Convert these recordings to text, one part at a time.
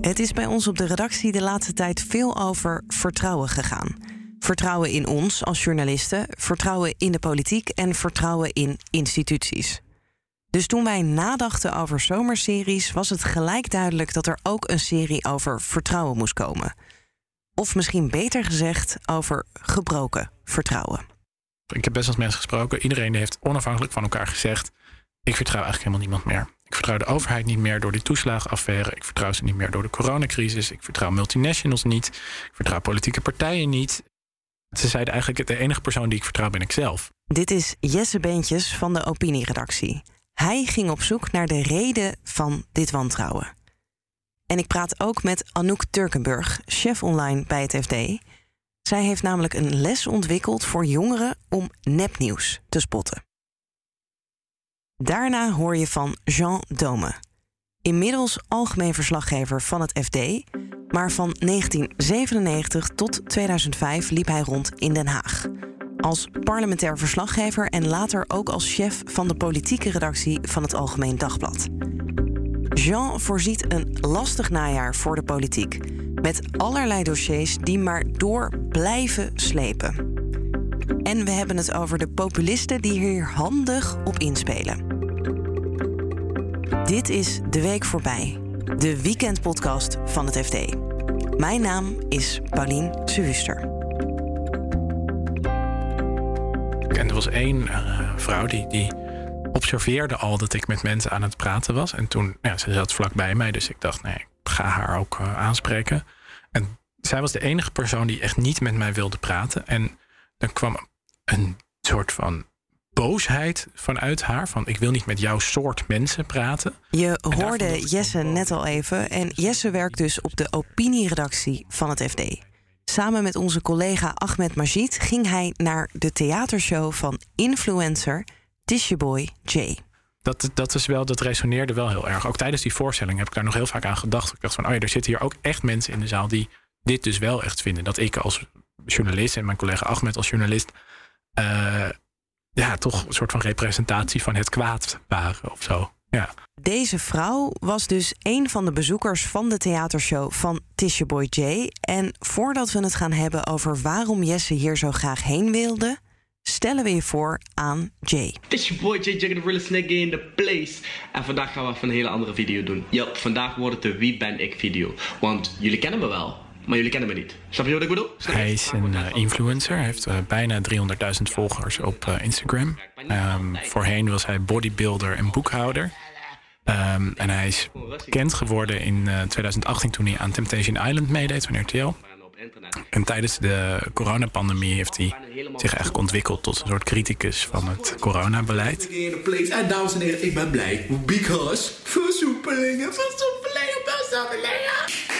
Het is bij ons op de redactie de laatste tijd veel over vertrouwen gegaan. Vertrouwen in ons als journalisten, vertrouwen in de politiek en vertrouwen in instituties. Dus toen wij nadachten over zomerseries, was het gelijk duidelijk dat er ook een serie over vertrouwen moest komen. Of misschien beter gezegd, over gebroken vertrouwen. Ik heb best eens mensen gesproken. Iedereen heeft onafhankelijk van elkaar gezegd: Ik vertrouw eigenlijk helemaal niemand meer. Ik vertrouw de overheid niet meer door die toeslagenaffaire. Ik vertrouw ze niet meer door de coronacrisis. Ik vertrouw multinationals niet. Ik vertrouw politieke partijen niet. Ze zeiden eigenlijk: de enige persoon die ik vertrouw ben ik zelf. Dit is Jesse Beentjes van de opinieredactie. Hij ging op zoek naar de reden van dit wantrouwen. En ik praat ook met Anouk Turkenburg, chef online bij het FD. Zij heeft namelijk een les ontwikkeld voor jongeren om nepnieuws te spotten. Daarna hoor je van Jean Dome. Inmiddels algemeen verslaggever van het FD, maar van 1997 tot 2005 liep hij rond in Den Haag. Als parlementair verslaggever en later ook als chef van de politieke redactie van het Algemeen Dagblad. Jean voorziet een lastig najaar voor de politiek. Met allerlei dossiers die maar door blijven slepen. En we hebben het over de populisten die hier handig op inspelen. Dit is De Week Voorbij, de weekendpodcast van het FD. Mijn naam is Paulien Suuster. En er was één uh, vrouw die, die observeerde al dat ik met mensen aan het praten was. En toen, ja, ze zat vlak bij mij, dus ik dacht, nee, ik ga haar ook uh, aanspreken. En zij was de enige persoon die echt niet met mij wilde praten. En dan kwam een soort van boosheid vanuit haar. Van ik wil niet met jouw soort mensen praten. Je hoorde Jesse net al even. En Jesse werkt dus op de opinieredactie van het FD. Samen met onze collega Ahmed Majid ging hij naar de theatershow van influencer Boy J. Dat, dat is wel, dat resoneerde wel heel erg. Ook tijdens die voorstelling heb ik daar nog heel vaak aan gedacht. Ik dacht van, oh ja, er zitten hier ook echt mensen in de zaal die dit dus wel echt vinden. Dat ik als journalist en mijn collega Ahmed als journalist uh, ja, toch een soort van representatie van het kwaad waren of zo. Ja. Deze vrouw was dus een van de bezoekers van de theatershow van Boy J. En voordat we het gaan hebben over waarom Jesse hier zo graag heen wilde, stellen we je voor aan Jay. This is your boy Jay Jagger, the realest nigga in the place. En vandaag gaan we even een hele andere video doen. Ja, vandaag wordt het de Wie ben ik video. Want jullie kennen me wel, maar jullie kennen me niet. Snap je wat ik bedoel? Hij is een uh, influencer. Hij heeft uh, bijna 300.000 volgers op uh, Instagram. Um, voorheen was hij bodybuilder en boekhouder. Um, en hij is bekend geworden in 2018 toen hij aan Temptation Island meedeed van RTL. En tijdens de coronapandemie heeft hij zich eigenlijk ontwikkeld tot een soort criticus van het coronabeleid. En dames en heren, ik ben blij. Because versoepelingen, versoepelingen, versoepelingen.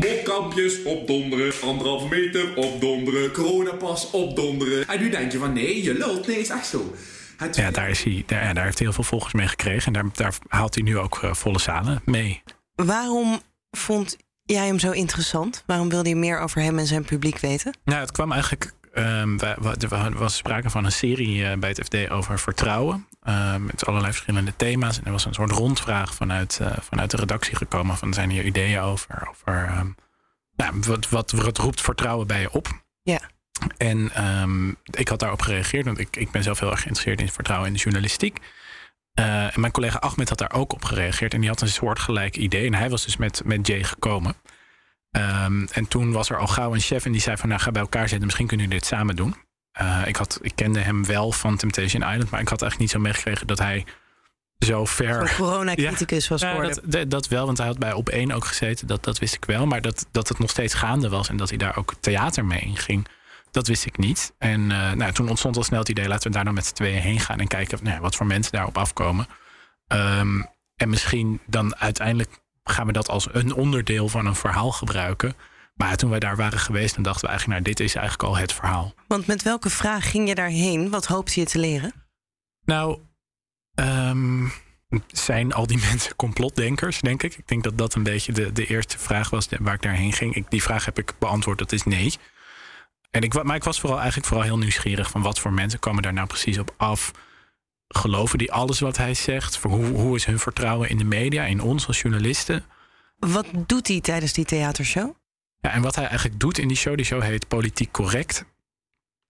Mopkampjes opdonderen, anderhalve meter opdonderen, coronapas opdonderen. En nu denk je van nee, je lult. Nee, is echt zo. Ja, daar, is hij, daar, daar heeft hij heel veel volgers mee gekregen. En daar, daar haalt hij nu ook uh, volle zalen mee. Waarom vond jij hem zo interessant? Waarom wilde je meer over hem en zijn publiek weten? Nou, het kwam eigenlijk. Um, er was sprake van een serie uh, bij het FD over vertrouwen. Uh, met allerlei verschillende thema's. En er was een soort rondvraag vanuit, uh, vanuit de redactie gekomen: van zijn hier ideeën over? over um, nou, wat, wat, wat roept vertrouwen bij je op? Ja. En um, ik had daarop gereageerd, want ik, ik ben zelf heel erg geïnteresseerd in vertrouwen in de journalistiek. Uh, en mijn collega Ahmed had daar ook op gereageerd. En die had een soortgelijk idee. En hij was dus met, met Jay gekomen. Um, en toen was er al gauw een chef en die zei van... nou, ga bij elkaar zitten, misschien kunnen jullie dit samen doen. Uh, ik, had, ik kende hem wel van Temptation Island... maar ik had eigenlijk niet zo meegekregen dat hij zo ver... Zo'n corona-criticus ja, was geworden. Ja, dat, dat, wel, want hij had bij Op 1 ook gezeten. Dat, dat wist ik wel. Maar dat, dat het nog steeds gaande was... en dat hij daar ook theater mee in ging... Dat wist ik niet. En uh, nou, toen ontstond al snel het idee, laten we daar nou met z'n tweeën heen gaan en kijken nou, wat voor mensen daarop afkomen. Um, en misschien dan uiteindelijk gaan we dat als een onderdeel van een verhaal gebruiken. Maar toen wij daar waren geweest, dan dachten we eigenlijk, nou, dit is eigenlijk al het verhaal. Want met welke vraag ging je daarheen? Wat hoopte je te leren? Nou, um, zijn al die mensen complotdenkers, denk ik. Ik denk dat dat een beetje de, de eerste vraag was waar ik daarheen ging. Ik, die vraag heb ik beantwoord, dat is nee. En ik, maar ik was vooral eigenlijk vooral heel nieuwsgierig van wat voor mensen komen daar nou precies op af. Geloven die alles wat hij zegt? Hoe, hoe is hun vertrouwen in de media, in ons als journalisten? Wat doet hij tijdens die theatershow? Ja, en wat hij eigenlijk doet in die show, die show heet Politiek Correct.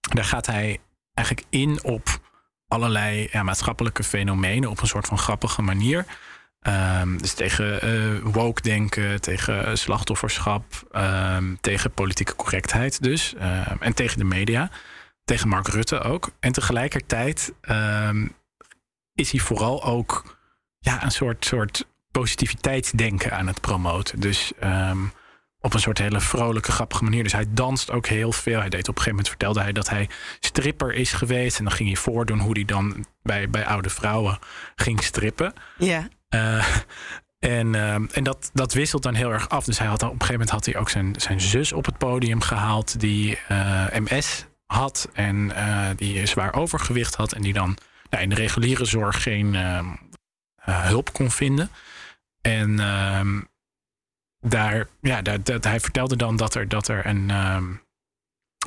Daar gaat hij eigenlijk in op allerlei ja, maatschappelijke fenomenen op een soort van grappige manier. Um, dus tegen uh, woke denken, tegen slachtofferschap, um, tegen politieke correctheid dus. Um, en tegen de media, tegen Mark Rutte ook. En tegelijkertijd is hij vooral ook ja, een soort, soort positiviteitsdenken aan het promoten. Dus op een soort hele vrolijke, grappige manier. Dus hij danst ook heel veel. Hij deed op een gegeven moment vertelde hij dat hij stripper is geweest. En dan ging hij voordoen hoe hij dan bij, bij oude vrouwen ging strippen. Ja. Uh, en, uh, en dat, dat wisselt dan heel erg af. Dus hij had, op een gegeven moment had hij ook zijn, zijn zus op het podium gehaald, die uh, MS had en die zwaar overgewicht had. En die dan nou, in de reguliere zorg geen ehm, hulp kon vinden. En ehm, daar, ja, daar, dat, hij vertelde dan dat er, dat er een um,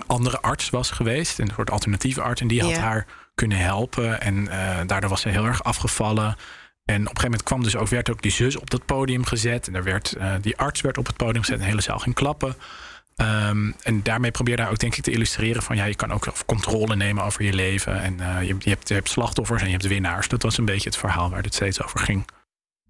andere arts was geweest, een soort alternatieve arts, en die had haar kunnen helpen. En uh, daardoor was ze heel erg afgevallen. En op een gegeven moment kwam dus ook, werd ook die zus op dat podium gezet. En er werd, uh, die arts werd op het podium gezet. En de hele zaal ging klappen. Um, en daarmee probeerde hij ook denk ik te illustreren van ja, je kan ook controle nemen over je leven. En uh, je, je, hebt, slachtoffers en je hebt winnaars. Dat was een beetje het verhaal waar het steeds over ging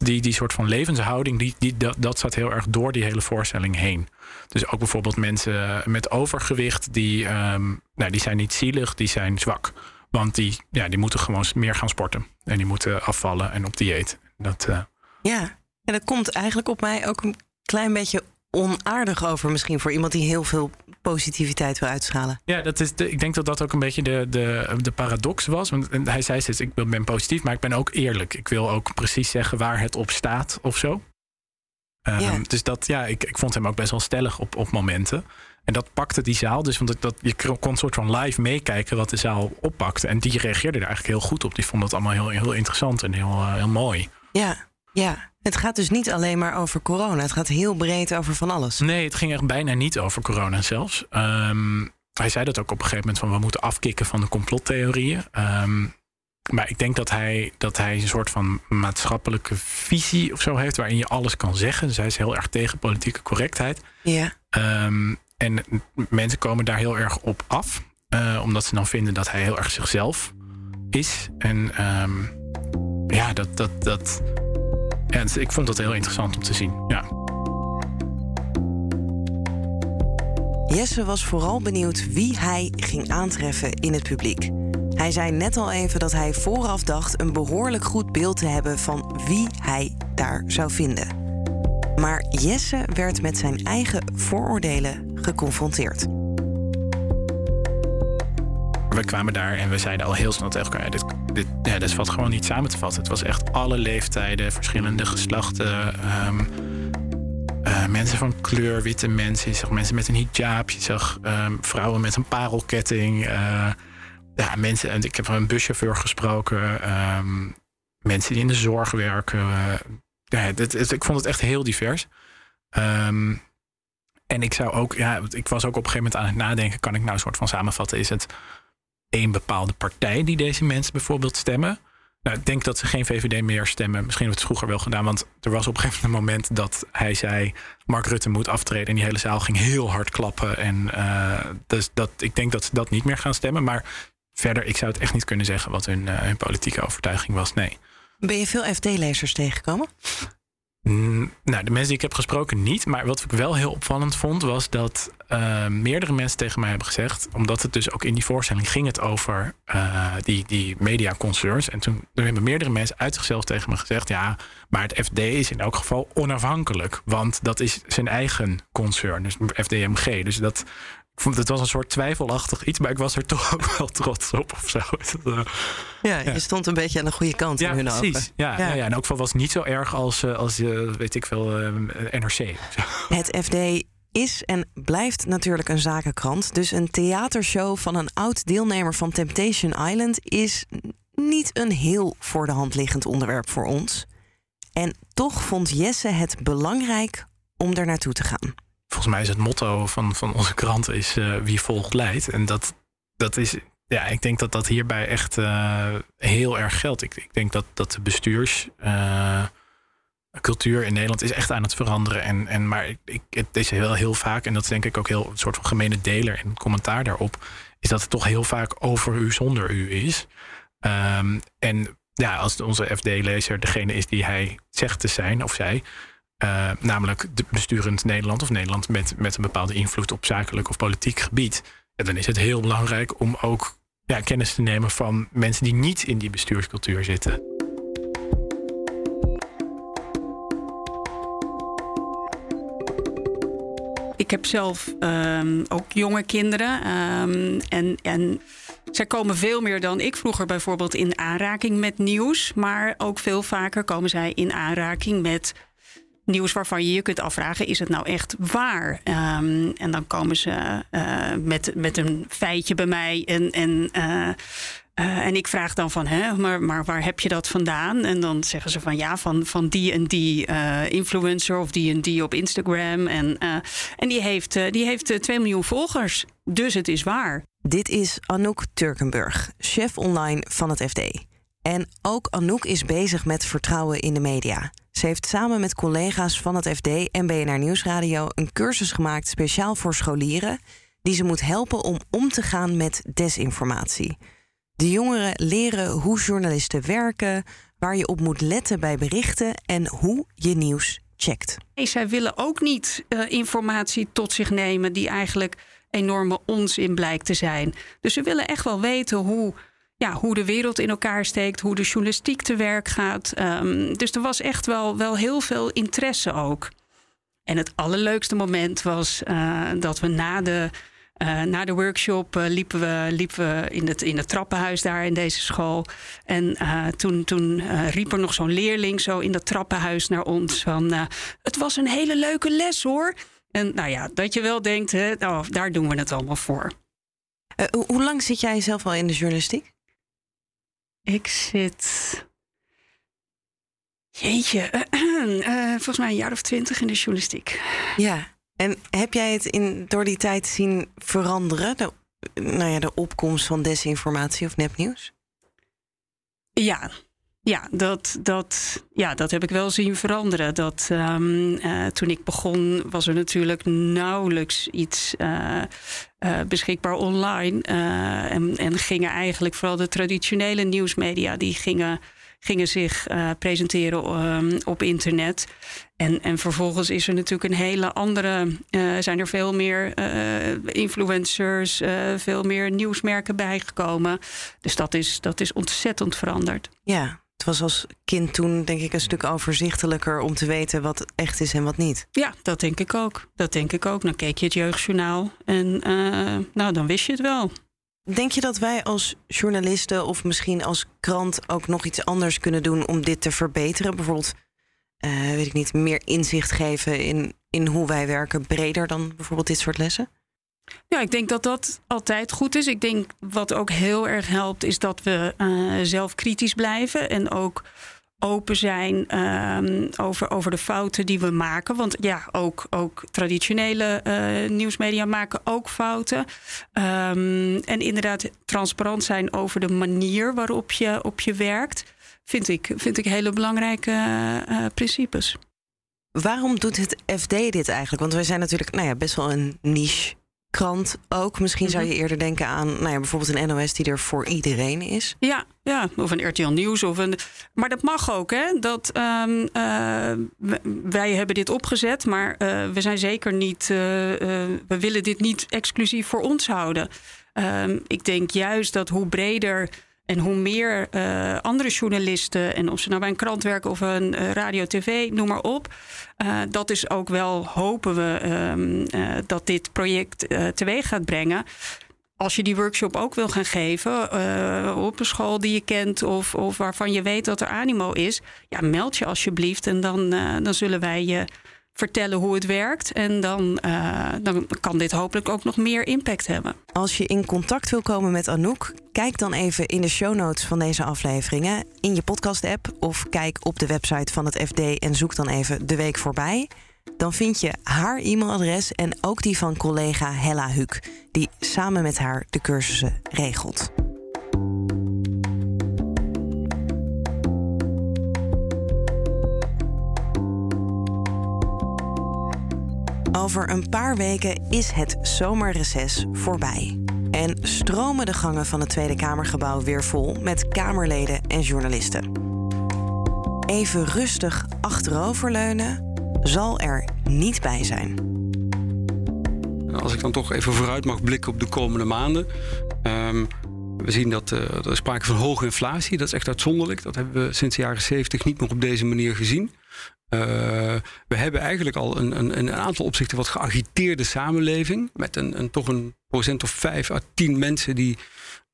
die, die soort van levenshouding, die, die, dat, dat zat heel erg door die hele voorstelling heen. Dus ook bijvoorbeeld mensen met overgewicht, die, um, nou, die zijn niet zielig, die zijn zwak. Want die, ja, die moeten gewoon meer gaan sporten. En die moeten afvallen en op dieet. Dat, uh... Ja, en dat komt eigenlijk op mij ook een klein beetje onaardig over, misschien voor iemand die heel veel positiviteit wil uitschalen. Ja, dat is de, ik denk dat dat ook een beetje de, de, de paradox was. Want hij zei steeds: ik ben positief, maar ik ben ook eerlijk. Ik wil ook precies zeggen waar het op staat of zo. Um, ja. Dus dat, ja, ik, ik vond hem ook best wel stellig op, op momenten. En dat pakte die zaal. Dus want dat, je kon een soort van live meekijken wat de zaal oppakte. En die reageerde er eigenlijk heel goed op. Die vond dat allemaal heel, heel interessant en heel, uh, heel mooi. Ja, ja. Het gaat dus niet alleen maar over corona. Het gaat heel breed over van alles. Nee, het ging echt bijna niet over corona zelfs. Um, hij zei dat ook op een gegeven moment van we moeten afkicken van de complottheorieën. Um, maar ik denk dat hij, dat hij een soort van maatschappelijke visie of zo heeft waarin je alles kan zeggen. Dus hij is heel erg tegen politieke correctheid. Ja. Um, en mensen komen daar heel erg op af, uh, omdat ze dan vinden dat hij heel erg zichzelf is. En ja, dat, dat, dat, ik vond dat heel interessant om te zien. Ja. Jesse was vooral benieuwd wie hij ging aantreffen in het publiek. Hij zei net al even dat hij vooraf dacht een behoorlijk goed beeld te hebben van wie hij daar zou vinden. Maar Jesse werd met zijn eigen vooroordelen geconfronteerd we kwamen daar en we zeiden al heel snel tegen elkaar: dit, dit, ja, dit valt gewoon niet samen te vatten. Het was echt alle leeftijden, verschillende geslachten. Um, uh, mensen van kleur, witte mensen. Je zag mensen met een hijab. Je zag um, vrouwen met een parelketting. Uh, ja, mensen, en ik heb een buschauffeur gesproken. Um, mensen die in de zorg werken. Ja, dit, ik vond het echt heel divers. En ik zou ook, ja, ik was ook op een gegeven moment aan het nadenken: kan ik nou een soort van samenvatten? Is het één bepaalde partij die deze mensen bijvoorbeeld stemmen. Nou, ik denk dat ze geen VVD meer stemmen. Misschien hebben we het vroeger wel gedaan. Want er was op een gegeven moment dat hij zei... Mark Rutte moet aftreden. En die hele zaal ging heel hard klappen. En uh, dus dat, ik denk dat ze dat niet meer gaan stemmen. Maar verder, ik zou het echt niet kunnen zeggen... wat hun, uh, hun politieke overtuiging was. Nee. Ben je veel FD-lezers tegengekomen? Mm, nou, de mensen die ik heb gesproken niet. Maar wat ik wel heel opvallend vond, was dat uh, meerdere mensen tegen mij hebben gezegd. Omdat het dus ook in die voorstelling ging het over uh, die, die mediaconcerns. En toen, toen hebben meerdere mensen uit zichzelf tegen me gezegd: ja, maar het FD is in elk geval onafhankelijk. Want dat is zijn eigen concern, dus FDMG. Dus dat, ik vond het was een soort twijfelachtig iets, maar ik was er toch ook wel trots op of zo. Uh, ja, je stond een beetje aan de goede kant ja, in hun precies. ogen. Ja, ja. Ja, en ook van was niet zo erg als, uh, als uh, weet ik veel, NRC. Het FD is en blijft natuurlijk een zakenkrant. Dus een theatershow van een oud deelnemer van Temptation Island is niet een heel voor de hand liggend onderwerp voor ons. En toch vond Jesse het belangrijk om er naartoe te gaan volgens mij is het motto van, van onze krant is uh, wie volgt leidt. En dat, dat is, ja, ik denk dat dat hierbij echt uh, heel erg geldt. Ik, ik denk dat, dat de bestuurs, uh, cultuur in Nederland is echt aan het veranderen. En, en, maar ik, het is wel heel vaak, en dat is denk ik ook heel een soort van gemene deler het commentaar daarop, is dat het toch heel vaak over u zonder u is. Ehm, en ja, als onze FD-lezer degene is die hij zegt te zijn, of zij, uh, namelijk de besturend Nederland of Nederland met, met een bepaalde invloed op zakelijk of politiek gebied, dan is het heel belangrijk om ook ja, kennis te nemen van mensen die niet in die bestuurscultuur zitten. Ik heb zelf um, ook jonge kinderen. Um, en, en zij komen veel meer dan ik vroeger bijvoorbeeld in aanraking met nieuws. Maar ook veel vaker komen zij in aanraking met nieuws waarvan je je kunt afvragen: is het nou echt waar? Um, en dan komen ze uh, met, met een feitje bij mij en. en uh, uh, en ik vraag dan van, hè, maar, maar waar heb je dat vandaan? En dan zeggen ze van ja, van, van die en die influencer of die en die op Instagram. En, en die heeft, die heeft 2 miljoen volgers. Dus het is waar. Dit is Anouk Turkenburg, chef online van het FD. En ook Anouk is bezig met vertrouwen in de media. Ze heeft samen met collega's van het FD en BNR Nieuwsradio een cursus gemaakt speciaal voor scholieren, die ze moet helpen om om te gaan met desinformatie. De jongeren leren hoe journalisten werken, waar je op moet letten bij berichten en hoe je nieuws checkt. Zij willen ook niet uh, informatie tot zich nemen die eigenlijk enorme onzin blijkt te zijn. Dus ze willen echt wel weten hoe, ja, hoe de wereld in elkaar steekt, hoe de journalistiek te werk gaat. Um, dus er was echt wel, wel heel veel interesse ook. En het allerleukste moment was uh, dat we na de uh, na de workshop uh, liepen, we, liepen we in het, in het trappenhuis daar in deze school. En toen, toen riep er nog zo'n leerling zo in dat trappenhuis naar ons van... het was een hele leuke les hoor. En nou ja, dat je wel denkt, hè, oh, daar doen we het allemaal voor. hoe lang zit jij zelf al in de journalistiek? Ik zit... Jeetje, volgens mij een jaar of twintig in de journalistiek. Ja, en heb jij het in, door die tijd zien veranderen? De, nou ja, de opkomst van desinformatie of nepnieuws? Ja, ja, dat, dat, ja, dat heb ik wel zien veranderen. Dat, um, uh, toen ik begon was er natuurlijk nauwelijks iets uh, uh, beschikbaar online. en, en gingen eigenlijk vooral de traditionele nieuwsmedia... die gingen gingen zich presenteren um, op internet. En, en vervolgens is er natuurlijk een hele andere. Zijn er veel meer influencers, veel meer nieuwsmerken bijgekomen. Dus dat is, dat is ontzettend veranderd. Ja. Het was als kind toen, denk ik, een stuk overzichtelijker om te weten wat echt is en wat niet. Ja, dat denk ik ook. Dat denk ik ook. Dan keek je het jeugdjournaal en nou, dan wist je het wel. Denk je dat wij als journalisten of misschien als krant ook nog iets anders kunnen doen om dit te verbeteren? Bijvoorbeeld, uh, weet ik niet, meer inzicht geven in, in hoe wij werken, breder dan bijvoorbeeld dit soort lessen? Ja, ik denk dat dat altijd goed is. Ik denk wat ook heel erg helpt, is dat we uh, zelf kritisch blijven en ook open zijn um, over, over de fouten die we maken. Want ja, ook, ook traditionele uh, nieuwsmedia maken ook fouten. Um, en inderdaad transparant zijn over de manier waarop je, op je werkt, vind ik, vind ik hele belangrijke uh, principes. Waarom doet het FD dit eigenlijk? Want wij zijn natuurlijk nou ja, best wel een niche krant ook. Misschien zou je mhm. eerder denken aan nou ja, bijvoorbeeld een NOS die er voor iedereen is. Ja, ja, of een RTL Nieuws. Of een, maar dat mag ook, hè? Dat, um, uh, wij hebben dit opgezet, maar uh, we zijn zeker niet. Uh, we willen dit niet exclusief voor ons houden. Um, ik denk juist dat hoe breder en hoe meer uh, andere journalisten, en of ze nou bij een krant werken of een uh, radio, tv, noem maar op. Uh, dat is ook wel, hopen we, um, dat dit project teweeg gaat brengen. Als je die workshop ook wil gaan geven op een school die je kent of, of waarvan je weet dat er animo is, ja, meld je alsjeblieft en dan, dan zullen wij je vertellen hoe het werkt. En dan, uh, dan kan dit hopelijk ook nog meer impact hebben. Als je in contact wil komen met Anouk, kijk dan even in de show notes van deze afleveringen in je podcast-app of kijk op de website van het FD en zoek dan even de week voorbij. Dan vind je haar e-mailadres en ook die van collega Hella Huuk, die samen met haar de cursussen regelt. Over een paar weken is het zomerreces voorbij. En stromen de gangen van het Tweede Kamergebouw weer vol met Kamerleden en journalisten. Even rustig achteroverleunen zal er niet bij zijn. Als ik dan toch even vooruit mag blikken op de komende maanden. Um, we zien dat uh, er sprake van hoge inflatie. Dat is echt uitzonderlijk. Dat hebben we sinds de jaren 70 niet meer op deze manier gezien. Uh, we hebben eigenlijk al een, een, een, aantal opzichten wat geagiteerde samenleving. Met een, een, toch een procent of vijf à tien mensen die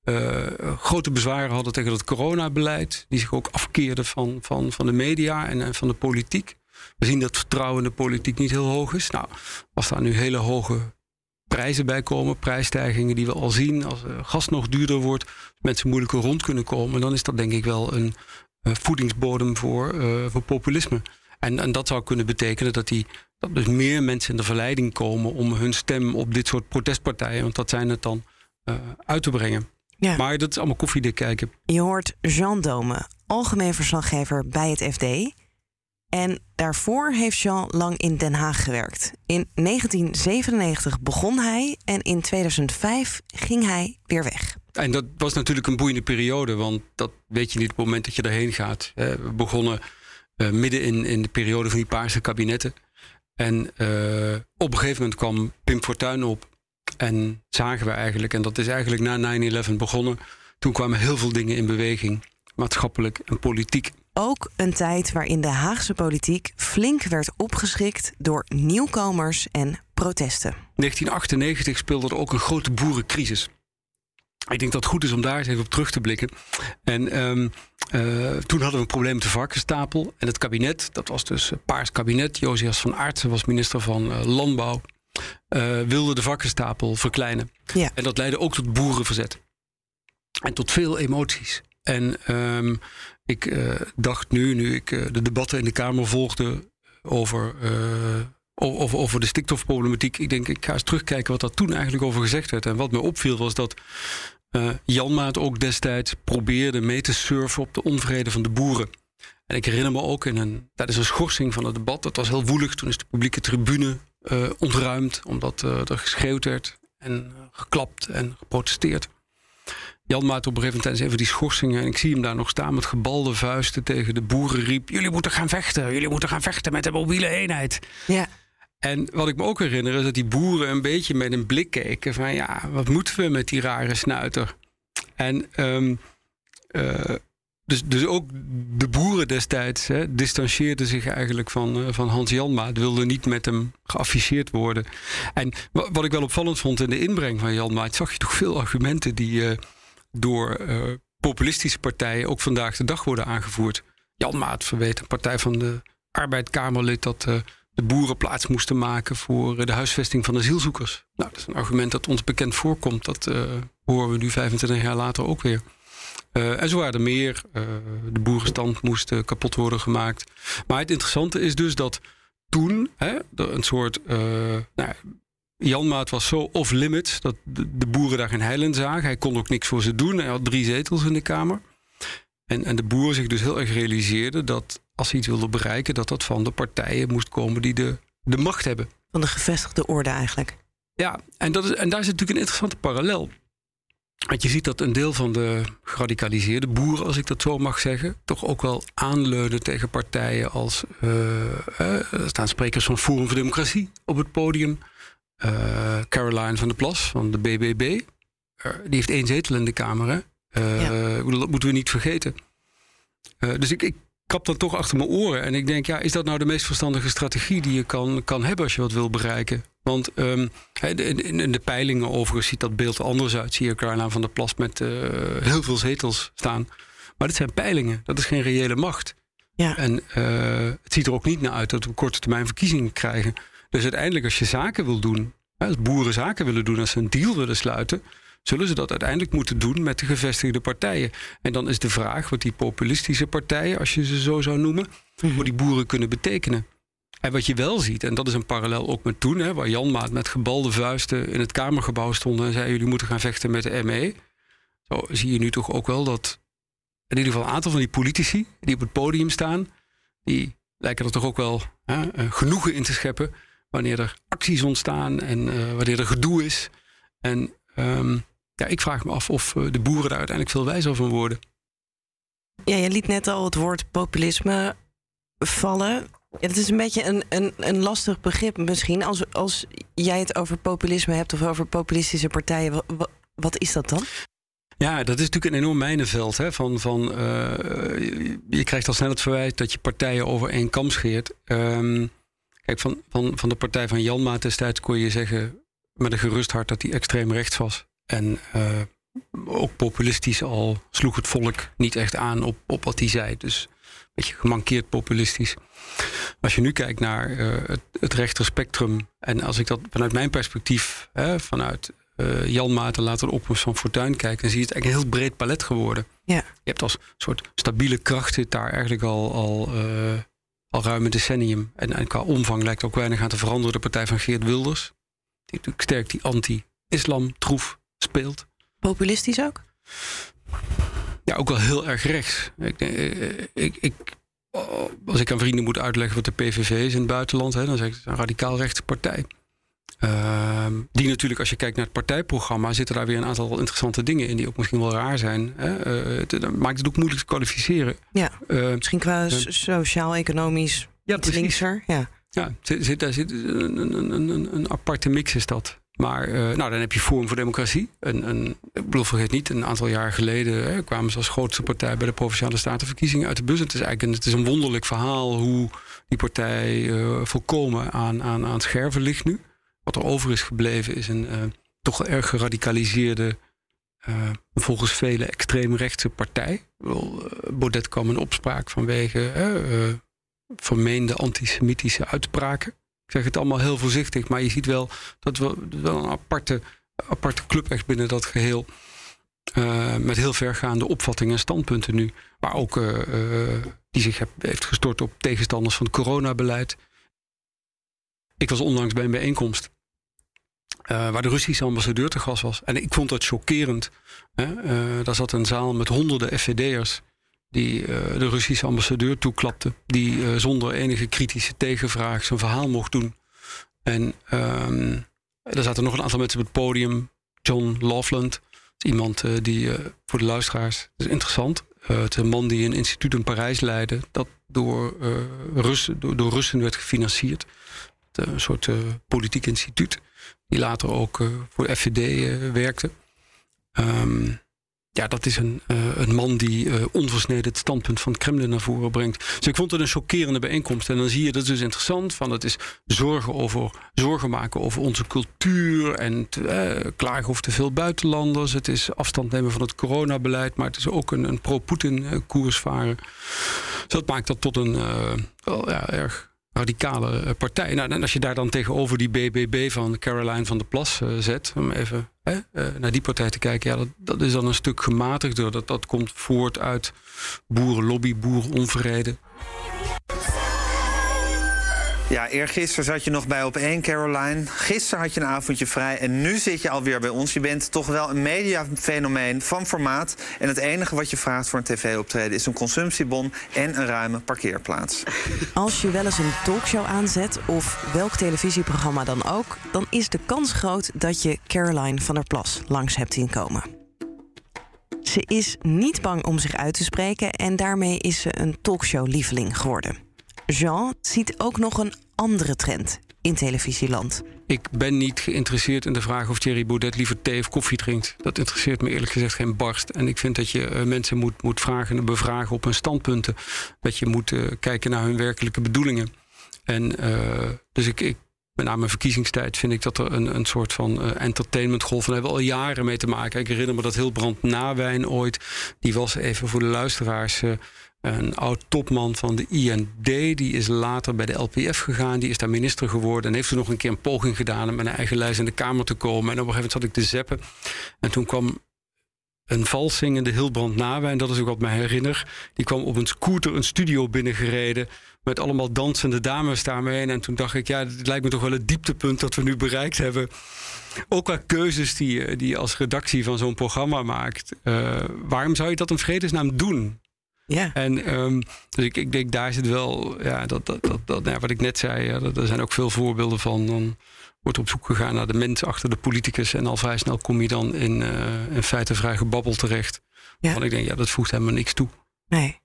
uh, grote bezwaren hadden tegen het coronabeleid. Die zich ook afkeerden van, van, van de media en, en van de politiek. We zien dat vertrouwen in de politiek niet heel hoog is. Nou, als daar nu hele hoge prijzen bij komen, prijsstijgingen die we al zien, als uh, gas nog duurder wordt, mensen moeilijker rond kunnen komen, dan is dat denk ik wel een voedingsbodem voor, voor populisme. En, en dat zou kunnen betekenen dat, die, dat dus meer mensen in de verleiding komen om hun stem op dit soort protestpartijen, want dat zijn het dan, uit te brengen. Ja. Maar dat is allemaal koffiedik kijken. Je hoort Jean Dome, algemeen verslaggever bij het FD. En daarvoor heeft Jean lang in Den Haag gewerkt. In 1997 begon hij en in 2005 ging hij weer weg. En dat was natuurlijk een boeiende periode, want dat weet je niet op het moment dat je erheen gaat. We begonnen midden in, in de periode van die paarse kabinetten. En uh, op een gegeven moment kwam Pim Fortuyn op. En zagen we eigenlijk, en dat is eigenlijk na 9-11 begonnen. Toen kwamen heel veel dingen in beweging, maatschappelijk en politiek. Ook een tijd waarin de Haagse politiek flink werd opgeschrikt door nieuwkomers en protesten. 1998 speelde er ook een grote boerencrisis. Ik denk dat het goed is om daar eens even op terug te blikken. En um, uh, toen hadden we een probleem met de varkenstapel. En het kabinet, dat was dus Paars kabinet. Josias van Aartsen was minister van uh, Landbouw. Uh, wilde de varkenstapel verkleinen. Ja. En dat leidde ook tot boerenverzet. En tot veel emoties. En um, ik dacht nu, nu ik de debatten in de Kamer volgde over, over, over de stikstofproblematiek. Ik denk, ik ga eens terugkijken wat daar toen eigenlijk over gezegd werd. En wat me opviel was dat Janmaat ook destijds probeerde mee te surfen op de onvrede van de boeren. En ik herinner me ook in een, tijdens een schorsing van het debat, dat was heel woelig. Toen is de publieke tribune ontruimd, omdat er geschreeuwd werd en geklapt en geprotesteerd. Jan Maat op een gegeven moment even die schorsingen... en ik zie hem daar nog staan met gebalde vuisten tegen de boeren riep... jullie moeten gaan vechten, jullie moeten gaan vechten met de mobiele eenheid. Ja. En wat ik me ook herinner is dat die boeren een beetje met een blik keken... van ja, wat moeten we met die rare snuiter? En um, uh, dus, dus ook de boeren destijds hè, distancieerden zich eigenlijk van, uh, van Hans Janmaat. Wilden niet met hem geafficheerd worden. En wat ik wel opvallend vond in de inbreng van Janmaat... zag je toch veel argumenten die... Uh, door populistische partijen ook vandaag de dag worden aangevoerd. Jan Maat verweet, een partij van de Arbeidkamerlid, dat de boeren plaats moesten maken voor uh, de huisvesting van asielzoekers. Nou, dat is een argument dat ons bekend voorkomt. Dat horen we nu 25 jaar later ook weer. en zo waren er meer. de boerenstand moest kapot worden gemaakt. Maar het interessante is dus dat toen hè, een soort nou, Janmaat was zo off-limits dat de, boeren daar geen heil in zagen. Hij kon ook niks voor ze doen. Hij had drie zetels in de Kamer. En, en de boeren zich dus heel erg realiseerden dat als ze iets wilden bereiken, dat dat van de partijen moest komen die de, de macht hebben. Van de gevestigde orde eigenlijk. Ja, en, dat is, en daar zit natuurlijk een interessante parallel. Want je ziet dat een deel van de geradicaliseerde boeren, als ik dat zo mag zeggen, toch ook wel aanleunen tegen partijen als. Uh, uh, er staan sprekers van Forum voor Democratie op het podium. Uh, Caroline van der Plas van de BBB. Uh, die heeft één zetel in de Kamer. Uh, ja. Dat moeten we niet vergeten. dus ik, ik kap dan toch achter mijn oren. En ik denk, ja, is dat nou de meest verstandige strategie die je kan, kan hebben als je wat wil bereiken? Want um, in, de peilingen overigens ziet dat beeld anders uit. Zie je Caroline van der Plas met heel veel zetels staan. Maar dit zijn peilingen, dat is geen reële macht. Ja. En het ziet er ook niet naar uit dat we korte termijn verkiezingen krijgen. Dus uiteindelijk, als je zaken wil doen, als boeren zaken willen doen, als ze een deal willen sluiten, zullen ze dat uiteindelijk moeten doen met de gevestigde partijen. En dan is de vraag wat die populistische partijen, als je ze zo zou noemen, mhm. voor die boeren kunnen betekenen. En wat je wel ziet, en dat is een parallel ook met toen, hè, waar Jan Maat met gebalde vuisten in het Kamergebouw stonden en zei: jullie moeten gaan vechten met de ME. Zo zie je nu toch ook wel dat in ieder geval een aantal van die politici die op het podium staan, die lijken er toch ook wel hè, genoegen in te scheppen wanneer er acties ontstaan en eh, wanneer er gedoe is. En ehm, ja, ik vraag me af of de boeren daar uiteindelijk veel wijzer van worden. Ja, je liet net al het woord populisme vallen. Ja, het is een beetje een, een, een lastig begrip misschien. Als, als jij het over populisme hebt of over populistische partijen, wat, wat is dat dan? Ja, dat is natuurlijk een enorm mijnenveld. Hè? Van, van, uh, je krijgt al snel het verwijt dat je partijen over één kam scheert. Um, kijk, van, van, van de partij van Janma destijds kon je zeggen met een gerust hart dat hij extreem rechts was. En uh, ook populistisch al sloeg het volk niet echt aan op, op wat hij zei. Dus een beetje gemankeerd populistisch. Als je nu kijkt naar uh, het, het rechterspectrum, en als ik dat vanuit mijn perspectief, hè, vanuit uh, Jan Maarten later de opkomst van Fortuin kijkt, dan zie je het eigenlijk een heel breed palet geworden. Ja. Je hebt als soort stabiele kracht zit daar eigenlijk al, al, uh, al ruim een decennium. En, en qua omvang lijkt ook weinig aan te veranderen. De partij van Geert Wilders, die natuurlijk sterk die anti-islam troef speelt. Populistisch ook? Ja, ook wel heel erg rechts. Ik, ik, ik, als ik aan vrienden moet uitleggen wat de PVV is in het buitenland, hè, dan zeg ik het is een radicaal rechtse partij. Uh, die natuurlijk, als je kijkt naar het partijprogramma, zitten daar weer een aantal interessante dingen in die ook misschien wel raar zijn. Hè? Uh, het, maakt het ook moeilijk te kwalificeren. Ja, uh, misschien qua sociaal-economisch ja, linkser. Ja, ja zit, daar zit een, aparte mix is dat. Maar uh, nou, dan heb je Forum voor Democratie. Een, een, ik bedoel, vergeet niet, een aantal jaar geleden hè, kwamen ze als grootste partij bij de Provinciale Statenverkiezingen uit de bus. Het is eigenlijk een, het is een wonderlijk verhaal hoe die partij volkomen aan, aan, aan het scherven ligt nu. Wat er over is gebleven is een uh, toch erg geradicaliseerde, volgens velen extreemrechtse partij. Uh, Baudet kwam in opspraak vanwege vermeende antisemitische uitspraken. Ik zeg het allemaal heel voorzichtig, maar je ziet wel dat we wel een aparte, aparte club echt binnen dat geheel. met heel vergaande opvattingen en standpunten nu. Maar ook die zich heeft gestort op tegenstanders van het coronabeleid. Ik was onlangs bij een bijeenkomst waar de Russische ambassadeur te gast was. En ik vond dat chockerend. Daar zat een zaal met honderden FVD'ers die uh, de Russische ambassadeur toeklapte. Die zonder enige kritische tegenvraag zijn verhaal mocht doen. En um, er zaten nog een aantal mensen op het podium. John Loveland, iemand die voor de luisteraars, is interessant. het is een man die een instituut in Parijs leidde, dat door, Russen, door, Russen werd gefinancierd. Een soort politiek instituut die later ook voor de FVD werkte. Um, ja, dat is een, uh, een man die uh, onversneden het standpunt van het Kremlin naar voren brengt. Dus ik vond het een chockerende bijeenkomst. En dan zie je, dat dus interessant, van het is zorgen, over, zorgen maken over onze cultuur en te, uh, klagen over te veel buitenlanders. Het is afstand nemen van het coronabeleid, maar het is ook een, een pro-Poetin koers varen. Dus dat maakt dat tot een wel, ja, erg radicale eh, partij. Nou, en als je daar dan tegenover die BBB van Caroline van der Plas uh, zet, om even hè, uh, naar die partij te kijken, ja, dat, dat is dan een stuk gematigder. Dat, dat komt voort uit boerenlobby, boerenonvrede. Ja, eergisteren zat je nog bij op één, Caroline. Gisteren had je een avondje vrij en nu zit je alweer bij ons. Je bent toch wel een mediafenomeen van formaat. En het enige wat je vraagt voor een tv-optreden is een consumptiebon en een ruime parkeerplaats. Als je wel eens een talkshow aanzet of welk televisieprogramma dan ook, dan is de kans groot dat je Caroline van der Plas langs hebt zien komen. Ze is niet bang om zich uit te spreken en daarmee is ze een talkshow-lieveling geworden. Jean ziet ook nog een andere trend in televisieland. Ik ben niet geïnteresseerd in de vraag of Thierry Baudet liever thee of koffie drinkt. Dat interesseert me eerlijk gezegd geen barst. En ik vind dat je uh, mensen moet, moet vragen en bevragen op hun standpunten. Dat je moet uh, kijken naar hun werkelijke bedoelingen. En uh, dus ik, ik met name verkiezingstijd vind ik dat er een, een soort van entertainmentgolf. En daar hebben we al jaren mee te maken. Ik herinner me dat Hilbrand Nawijn ooit. Die was even voor de luisteraars. Een oud topman van de IND, die is later bij de LPF gegaan. Die is daar minister geworden en heeft toen nog een keer een poging gedaan om met een eigen lijst in de Kamer te komen. En op een gegeven moment zat ik te zeppen. En toen kwam een valszingende Hilbrand Nawijn, dat is ook wat mij herinner. Die kwam op een scooter een studio binnengereden. Met allemaal dansende dames daarmee. En toen dacht ik, ja, het lijkt me toch wel het dieptepunt dat we nu bereikt hebben. Ook qua keuzes die, die je als redactie van zo'n programma maakt. Uh, waarom zou je dat in vredesnaam doen? Ja. En ehm, dus ik, ik denk, daar zit wel, ja, dat, dat, dat, dat nou wat ik net zei, ja, dat, er zijn ook veel voorbeelden van. Dan wordt op zoek gegaan naar de mens achter de politicus. En al vrij snel kom je dan in, uh, in feite vrij gebabbel terecht. Ja. Want ik denk, ja, dat voegt helemaal niks toe. Nee.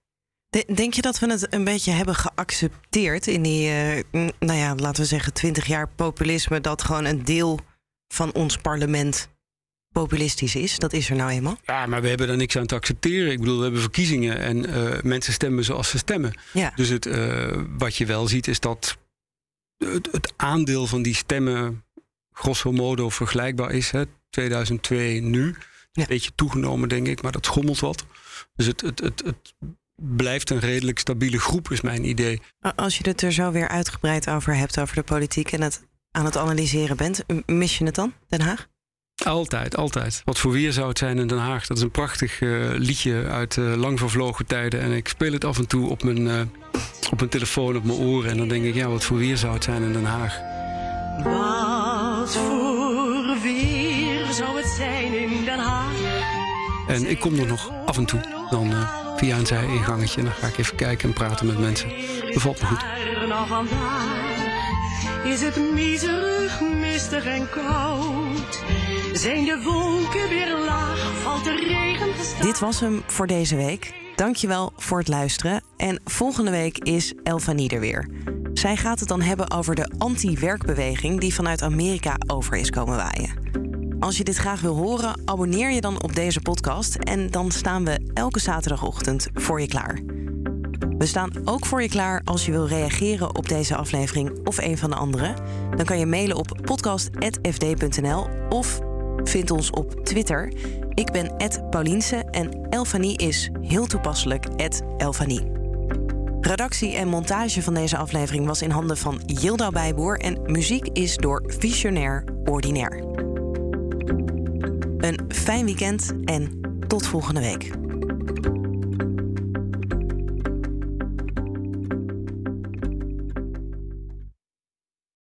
De- Denk je dat we het een beetje hebben geaccepteerd in die, eh, nou ja, laten we zeggen, twintig jaar populisme, dat gewoon een deel van ons parlement populistisch is? Dat is er nou eenmaal. Ja, maar we hebben daar niks aan te accepteren. Ik bedoel, we hebben verkiezingen en eh, mensen stemmen zoals ze stemmen. Ja. Dus het, eh, wat je wel ziet is dat het, het aandeel van die stemmen grosso modo vergelijkbaar is. Hè, 2002 nu. Ja. Een beetje toegenomen, denk ik, maar dat schommelt wat. Dus het, het, het, het blijft een redelijk stabiele groep, is mijn idee. Als je het er zo weer uitgebreid over hebt, over de politiek en het aan het analyseren bent, mis je het dan, Den Haag? Altijd, altijd. Wat voor weer zou het zijn in Den Haag? Dat is een prachtig eh, liedje uit eh, lang vervlogen tijden. En ik speel het af en toe op mijn, eh, op mijn telefoon, op mijn oren. En dan denk ik, ja, wat voor weer zou het zijn in Den Haag? Wat voor weer zou het zijn in Den Haag? En ik kom er nog af en toe. Dan via een zij-ingangetje. En dan ga ik even kijken en praten met mensen. Bevalt me goed. Is het miserig, mistig en koud. Zijn de wolken weer laag, valt de regen. Dit was hem voor deze week. Dankjewel voor het luisteren. En volgende week is Elfanie er weer. Zij gaat het dan hebben over de anti-werkbeweging die vanuit Amerika over is komen waaien. Als je dit graag wil horen, abonneer je dan op deze podcast en dan staan we elke zaterdagochtend voor je klaar. We staan ook voor je klaar als je wil reageren op deze aflevering of een van de andere. Dan kan je mailen op podcast.fd.nl of vind ons op Twitter. Ik ben Pauliense en Elfanie is heel toepasselijk Elfanie. Redactie en montage van deze aflevering was in handen van Yilda Bijboer en muziek is door Visionair Ordinair. Een fijn weekend en tot volgende week.